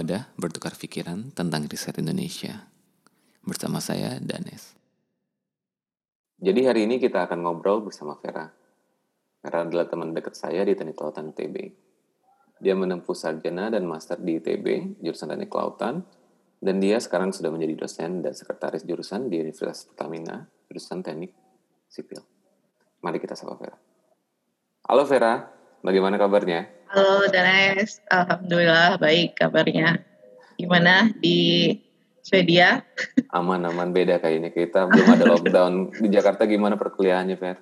wadah bertukar pikiran tentang riset Indonesia. Bersama saya, Danes. Jadi hari ini kita akan ngobrol bersama Vera. Vera adalah teman dekat saya di Teknik Kelautan ITB. Dia menempuh sarjana dan master di ITB, jurusan Teknik Kelautan, dan dia sekarang sudah menjadi dosen dan sekretaris jurusan di Universitas Pertamina, jurusan Teknik Sipil. Mari kita sapa Vera. Halo Vera, bagaimana kabarnya? Halo Danes, Alhamdulillah baik kabarnya. Gimana di Swedia? Aman-aman beda kayaknya kita belum ada lockdown di Jakarta gimana perkuliahannya Ver?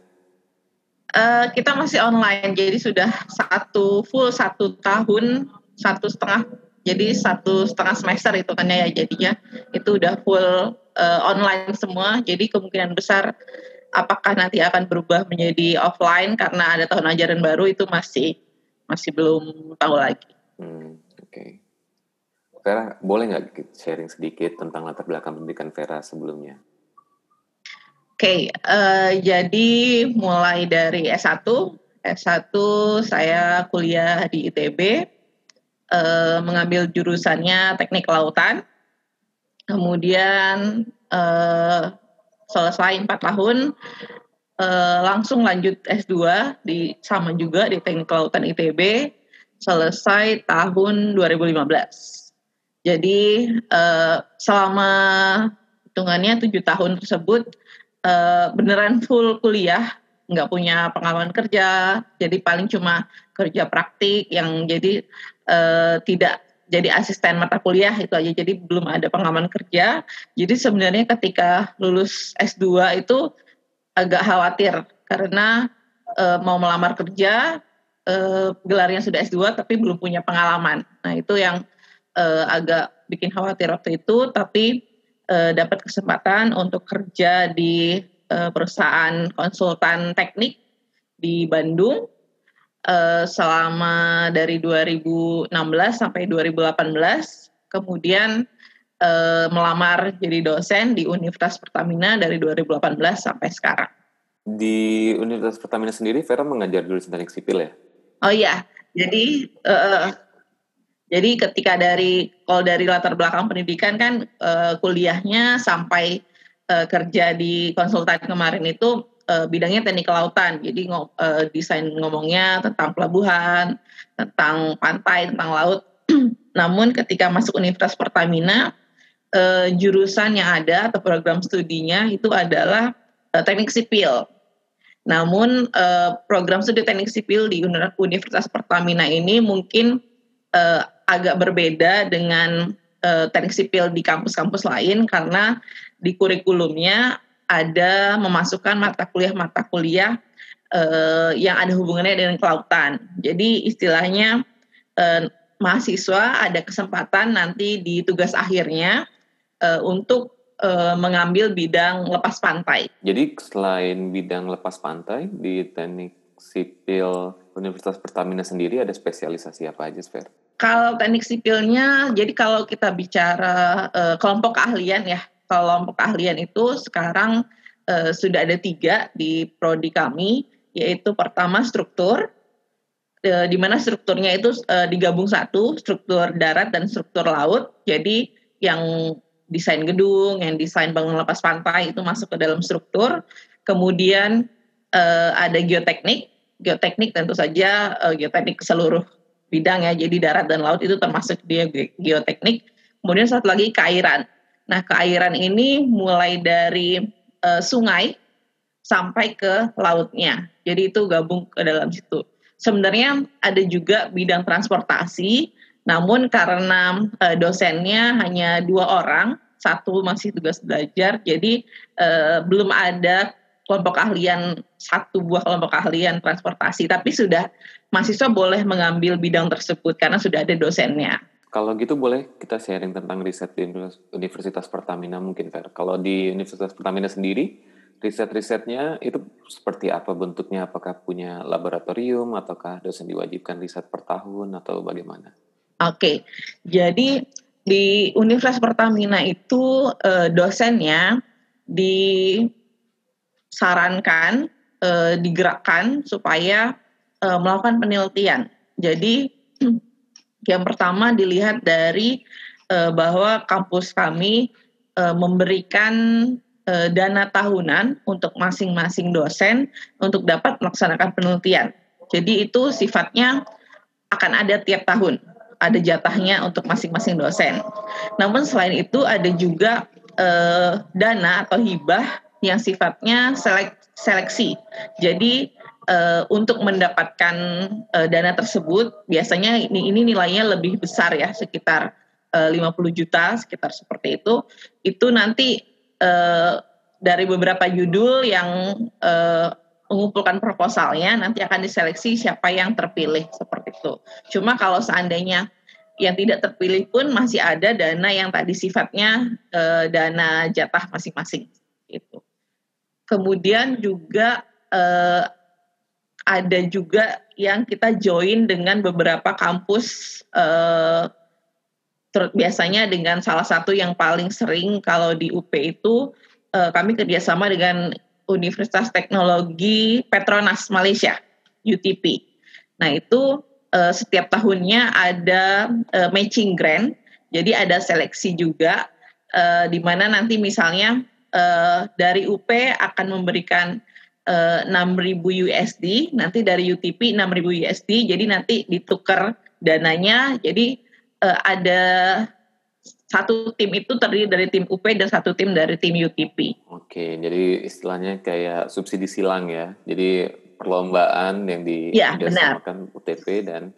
Uh, kita masih online jadi sudah satu full satu tahun satu setengah jadi satu setengah semester itu kan ya jadinya itu udah full uh, online semua jadi kemungkinan besar apakah nanti akan berubah menjadi offline karena ada tahun ajaran baru itu masih masih belum tahu lagi. Hmm, Oke. Okay. Vera, boleh nggak sharing sedikit tentang latar belakang pendidikan Vera sebelumnya? Oke, okay, uh, eh, jadi mulai dari S1, S1 saya kuliah di ITB, uh, eh, mengambil jurusannya teknik lautan, kemudian uh, selesai empat tahun uh, langsung lanjut S2 di sama juga di Teknik Kelautan ITB selesai tahun 2015. Jadi uh, selama hitungannya tujuh tahun tersebut uh, beneran full kuliah, nggak punya pengalaman kerja, jadi paling cuma kerja praktik yang jadi uh, tidak jadi asisten mata kuliah itu aja. Jadi belum ada pengalaman kerja. Jadi sebenarnya ketika lulus S2 itu agak khawatir karena e, mau melamar kerja e, gelarnya sudah S2 tapi belum punya pengalaman. Nah itu yang e, agak bikin khawatir waktu itu. Tapi e, dapat kesempatan untuk kerja di e, perusahaan konsultan teknik di Bandung uh, selama dari 2016 sampai 2018 kemudian uh, melamar jadi dosen di Universitas Pertamina dari 2018 sampai sekarang. Di Universitas Pertamina sendiri Vera mengajar jurusan teknik sipil ya? Oh iya, jadi uh, jadi ketika dari kalau dari latar belakang pendidikan kan uh, kuliahnya sampai uh, kerja di konsultan kemarin itu uh, bidangnya teknik kelautan. Jadi uh, desain ngomongnya tentang pelabuhan, tentang pantai, tentang laut. Namun ketika masuk Universitas Pertamina, uh, jurusan yang ada atau program studinya itu adalah uh, teknik sipil. Namun uh, program studi teknik sipil di Universitas Pertamina ini mungkin uh, agak berbeda dengan uh, teknik sipil di kampus-kampus lain karena di kurikulumnya ada memasukkan mata kuliah-mata kuliah uh, yang ada hubungannya dengan kelautan. Jadi istilahnya uh, mahasiswa ada kesempatan nanti di tugas akhirnya uh, untuk uh, mengambil bidang lepas pantai. Jadi selain bidang lepas pantai di teknik sipil Universitas Pertamina sendiri ada spesialisasi apa aja, Sfer? Kalau teknik sipilnya, jadi kalau kita bicara uh, kelompok keahlian ya, kelompok keahlian itu sekarang uh, sudah ada tiga di prodi kami, yaitu pertama struktur, uh, di mana strukturnya itu uh, digabung satu, struktur darat dan struktur laut. Jadi yang desain gedung, yang desain bangunan lepas pantai itu masuk ke dalam struktur. Kemudian uh, ada geoteknik, geoteknik tentu saja uh, geoteknik seluruh bidang ya, jadi darat dan laut itu termasuk dia geoteknik. Kemudian satu lagi keairan. Nah, keairan ini mulai dari uh, sungai sampai ke lautnya. Jadi itu gabung ke dalam situ. Sebenarnya ada juga bidang transportasi, namun karena uh, dosennya hanya dua orang, satu masih tugas belajar, jadi uh, belum ada kelompok keahlian satu buah kelompok keahlian transportasi, tapi sudah mahasiswa boleh mengambil bidang tersebut karena sudah ada dosennya. Kalau gitu boleh kita sharing tentang riset di Universitas Pertamina mungkin Fer. Kalau di Universitas Pertamina sendiri, riset-risetnya itu seperti apa bentuknya? Apakah punya laboratorium ataukah dosen diwajibkan riset per tahun atau bagaimana? Oke, jadi di Universitas Pertamina itu eh, dosennya disarankan, eh, digerakkan supaya eh, melakukan penelitian. Jadi Yang pertama dilihat dari uh, bahwa kampus kami uh, memberikan uh, dana tahunan untuk masing-masing dosen untuk dapat melaksanakan penelitian. Jadi itu sifatnya akan ada tiap tahun, ada jatahnya untuk masing-masing dosen. Namun selain itu ada juga uh, dana atau hibah yang sifatnya selek, seleksi. Jadi uh, untuk mendapatkan uh, dana tersebut biasanya ini, ini nilainya lebih besar ya sekitar uh, 50 juta sekitar seperti itu itu nanti uh, dari beberapa judul yang uh, mengumpulkan proposalnya nanti akan diseleksi siapa yang terpilih seperti itu. Cuma kalau seandainya yang tidak terpilih pun masih ada dana yang tadi sifatnya uh, dana jatah masing-masing itu. Kemudian juga uh, ada juga yang kita join dengan beberapa kampus uh, biasanya dengan salah satu yang paling sering kalau di UP itu uh, kami kerjasama dengan Universitas Teknologi Petronas Malaysia UTP. Nah itu uh, setiap tahunnya ada uh, matching grant, jadi ada seleksi juga uh, di mana nanti misalnya uh, dari UP akan memberikan 6.000 USD, nanti dari UTP 6.000 USD, jadi nanti ditukar dananya, jadi uh, ada satu tim itu terdiri dari tim UP dan satu tim dari tim UTP. Oke, jadi istilahnya kayak subsidi silang ya. Jadi perlombaan yang di ya, benar. UTP dan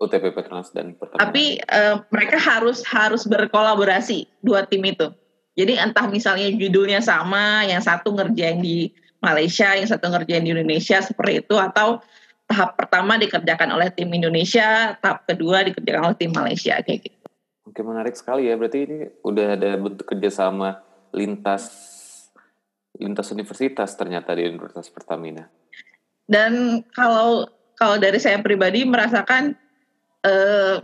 UTP Petronas dan Pertamina. Tapi uh, mereka harus harus berkolaborasi dua tim itu. Jadi entah misalnya judulnya sama, yang satu ngerjain di Malaysia, yang satu ngerjain di Indonesia seperti itu atau tahap pertama dikerjakan oleh tim Indonesia, tahap kedua dikerjakan oleh tim Malaysia kayak gitu. Oke menarik sekali ya, berarti ini udah ada bentuk kerjasama lintas lintas universitas ternyata di Universitas Pertamina. Dan kalau kalau dari saya pribadi merasakan eh,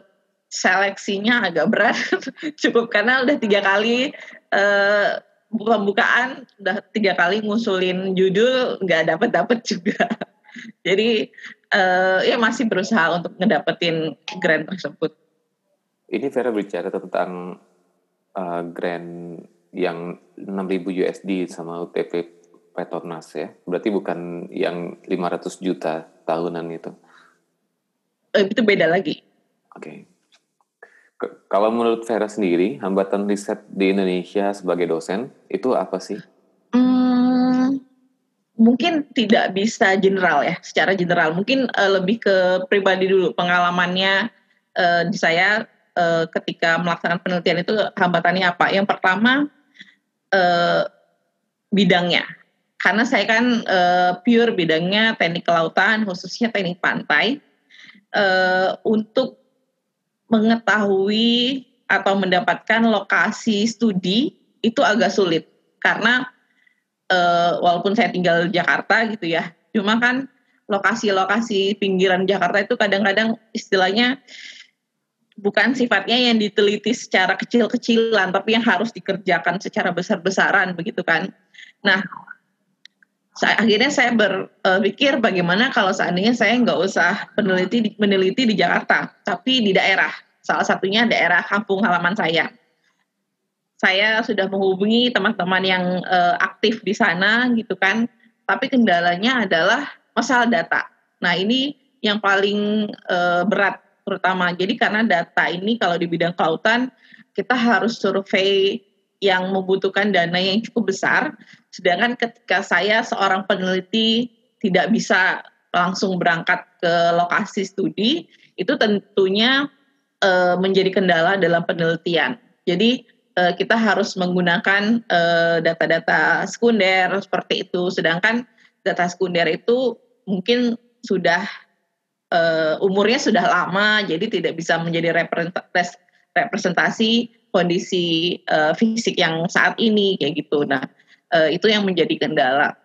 seleksinya agak berat, cukup karena udah tiga kali eh, pembukaan udah tiga kali ngusulin judul nggak dapat dapat juga. Jadi uh, ya masih berusaha untuk ngedapetin grant tersebut. Ini Vera bicara tentang uh, grant yang 6.000 USD sama UTP Petronas ya. Berarti bukan yang 500 juta tahunan itu. Uh, itu beda lagi. Oke. okay kalau menurut Vera sendiri, hambatan riset di Indonesia sebagai dosen itu apa sih? Hmm, mungkin tidak bisa general ya, secara general. Mungkin uh, lebih ke pribadi dulu pengalamannya uh, di saya uh, ketika melaksanakan penelitian itu hambatannya apa? Yang pertama uh, bidangnya, karena saya kan uh, pure bidangnya teknik kelautan, khususnya teknik pantai. Uh, untuk mengetahui atau mendapatkan lokasi studi itu agak sulit karena uh, walaupun saya tinggal di Jakarta gitu ya, cuma kan lokasi-lokasi pinggiran Jakarta itu kadang-kadang istilahnya bukan sifatnya yang diteliti secara kecil-kecilan, tapi yang harus dikerjakan secara besar-besaran begitu kan. Nah, saya, akhirnya saya berpikir bagaimana kalau seandainya saya nggak usah meneliti meneliti di Jakarta, tapi di daerah. Salah satunya daerah kampung halaman saya. Saya sudah menghubungi teman-teman yang uh, aktif di sana gitu kan, tapi kendalanya adalah masalah data. Nah ini yang paling uh, berat terutama. Jadi karena data ini kalau di bidang kelautan kita harus survei yang membutuhkan dana yang cukup besar, sedangkan ketika saya seorang peneliti tidak bisa langsung berangkat ke lokasi studi, itu tentunya uh, menjadi kendala dalam penelitian. Jadi uh, kita harus menggunakan data-data uh, sekunder seperti itu, sedangkan data sekunder itu mungkin sudah uh, umurnya sudah lama, jadi tidak bisa menjadi representasi kondisi uh, fisik yang saat ini kayak gitu. Nah, uh, itu yang menjadi kendala.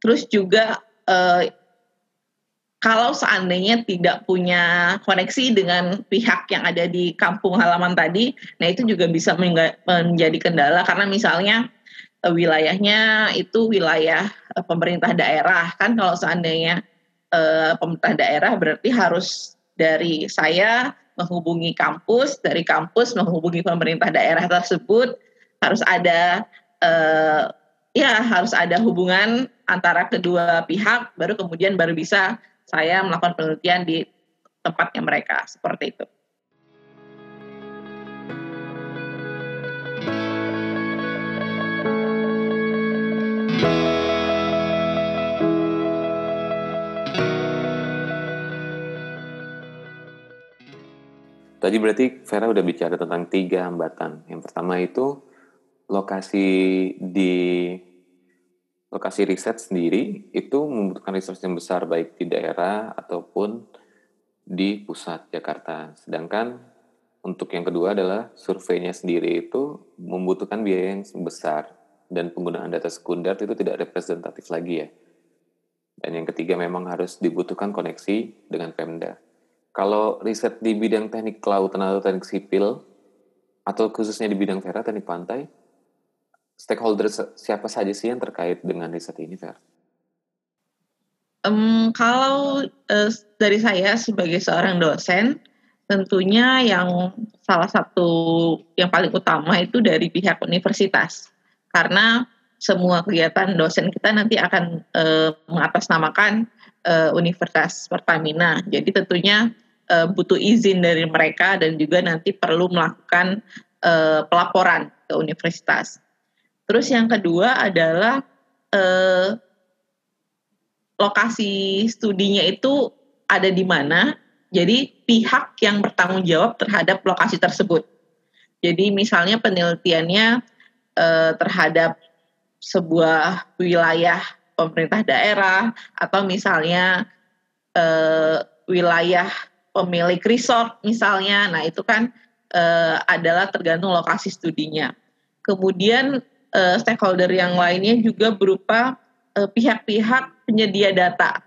Terus juga uh, kalau seandainya tidak punya koneksi dengan pihak yang ada di kampung halaman tadi, nah itu juga bisa menjadi kendala karena misalnya uh, wilayahnya itu wilayah pemerintah daerah kan kalau seandainya uh, pemerintah daerah berarti harus dari saya menghubungi kampus, dari kampus menghubungi pemerintah daerah tersebut, harus ada uh, ya harus ada hubungan antara kedua pihak, baru kemudian baru bisa saya melakukan penelitian di tempatnya mereka seperti itu. Tadi berarti Vera udah bicara tentang tiga hambatan. Yang pertama itu lokasi di lokasi riset sendiri itu membutuhkan resource yang besar baik di daerah ataupun di pusat Jakarta. Sedangkan untuk yang kedua adalah surveinya sendiri itu membutuhkan biaya yang besar dan penggunaan data sekunder itu tidak representatif lagi ya. Dan yang ketiga memang harus dibutuhkan koneksi dengan Pemda kalau riset di bidang teknik kelautan atau teknik sipil, atau khususnya di bidang Vera, teknik pantai, stakeholder siapa saja sih yang terkait dengan riset ini, Vera? Um, kalau uh, dari saya sebagai seorang dosen, tentunya yang salah satu yang paling utama itu dari pihak universitas, karena semua kegiatan dosen kita nanti akan uh, mengatasnamakan uh, Universitas Pertamina. Jadi tentunya uh, butuh izin dari mereka dan juga nanti perlu melakukan uh, pelaporan ke universitas. Terus yang kedua adalah uh, lokasi studinya itu ada di mana. Jadi pihak yang bertanggung jawab terhadap lokasi tersebut. Jadi misalnya penelitiannya uh, terhadap sebuah wilayah pemerintah daerah atau misalnya uh, wilayah pemilik resort misalnya. Nah, itu kan uh, adalah tergantung lokasi studinya. Kemudian uh, stakeholder yang lainnya juga berupa pihak-pihak uh, penyedia data.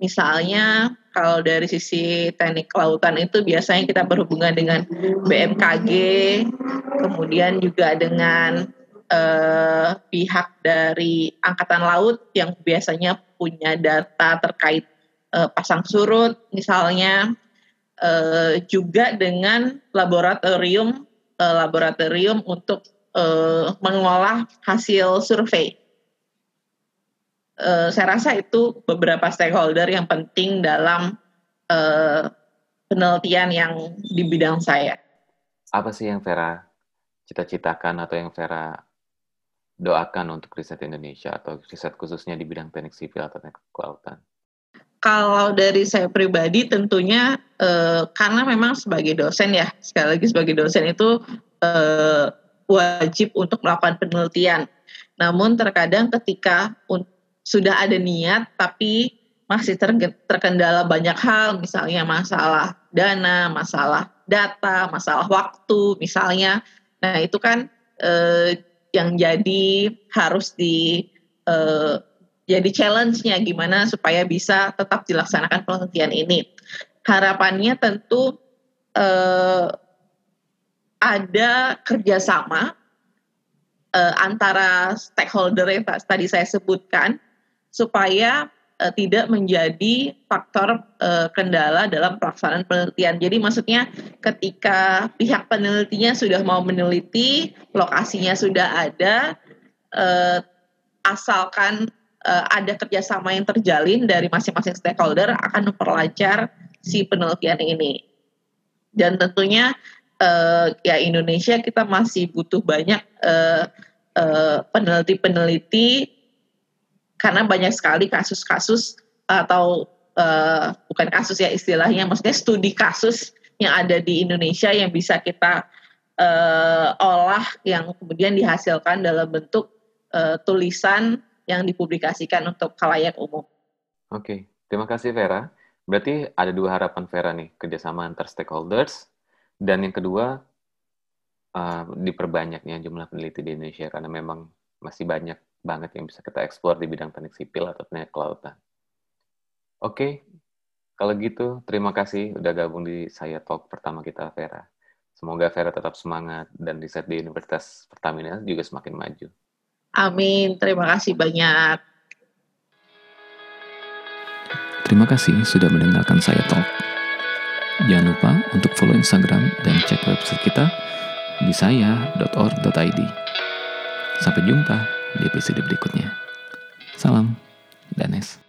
Misalnya kalau dari sisi teknik kelautan itu biasanya kita berhubungan dengan BMKG, kemudian juga dengan uh, pihak dari angkatan laut yang biasanya punya data terkait uh, pasang surut misalnya uh, juga dengan laboratorium uh, laboratorium untuk uh, mengolah hasil survei. Uh, saya rasa itu beberapa stakeholder yang penting dalam uh, penelitian yang di bidang saya. Apa sih yang Vera cita-citakan atau yang Vera doakan untuk riset Indonesia atau riset khususnya di bidang teknik sipil atau teknik kelautan? Kalau dari saya pribadi tentunya eh, karena memang sebagai dosen ya sekali lagi sebagai dosen itu eh, wajib untuk melakukan penelitian. Namun terkadang ketika sudah ada niat tapi masih terkendala banyak hal, misalnya masalah dana, masalah data, masalah waktu, misalnya. Nah itu kan eh, yang jadi harus di eh, jadi challenge-nya gimana supaya bisa tetap dilaksanakan penelitian ini. Harapannya tentu eh, ada kerjasama eh, antara stakeholder yang tadi saya sebutkan supaya eh, tidak menjadi faktor eh, kendala dalam pelaksanaan penelitian. Jadi maksudnya ketika pihak penelitinya sudah mau meneliti, lokasinya sudah ada, eh, asalkan uh, ada kerjasama yang terjalin dari masing-masing stakeholder akan memperlancar si penelitian ini. Dan tentunya uh, ya Indonesia kita masih butuh banyak uh, uh, peneliti-peneliti karena banyak sekali kasus-kasus atau uh, bukan kasus ya istilahnya, maksudnya studi kasus yang ada di Indonesia yang bisa kita uh, olah yang kemudian dihasilkan dalam bentuk uh, tulisan yang dipublikasikan untuk khalayak umum. Oke, terima kasih Vera. Berarti ada dua harapan Vera nih, kerjasama antar stakeholders, dan yang kedua, uh, diperbanyaknya jumlah peneliti di Indonesia, karena memang masih banyak banget yang bisa kita eksplor di bidang teknik sipil atau teknik kelautan. Oke, kalau gitu terima kasih udah gabung di saya talk pertama kita Vera. Semoga Vera tetap semangat dan riset di Universitas Pertamina juga semakin maju. Amin. Terima kasih banyak. Terima kasih sudah mendengarkan saya talk. Jangan lupa untuk follow Instagram dan cek website kita di saya.or.id. Sampai jumpa di episode berikutnya. Salam, Danes.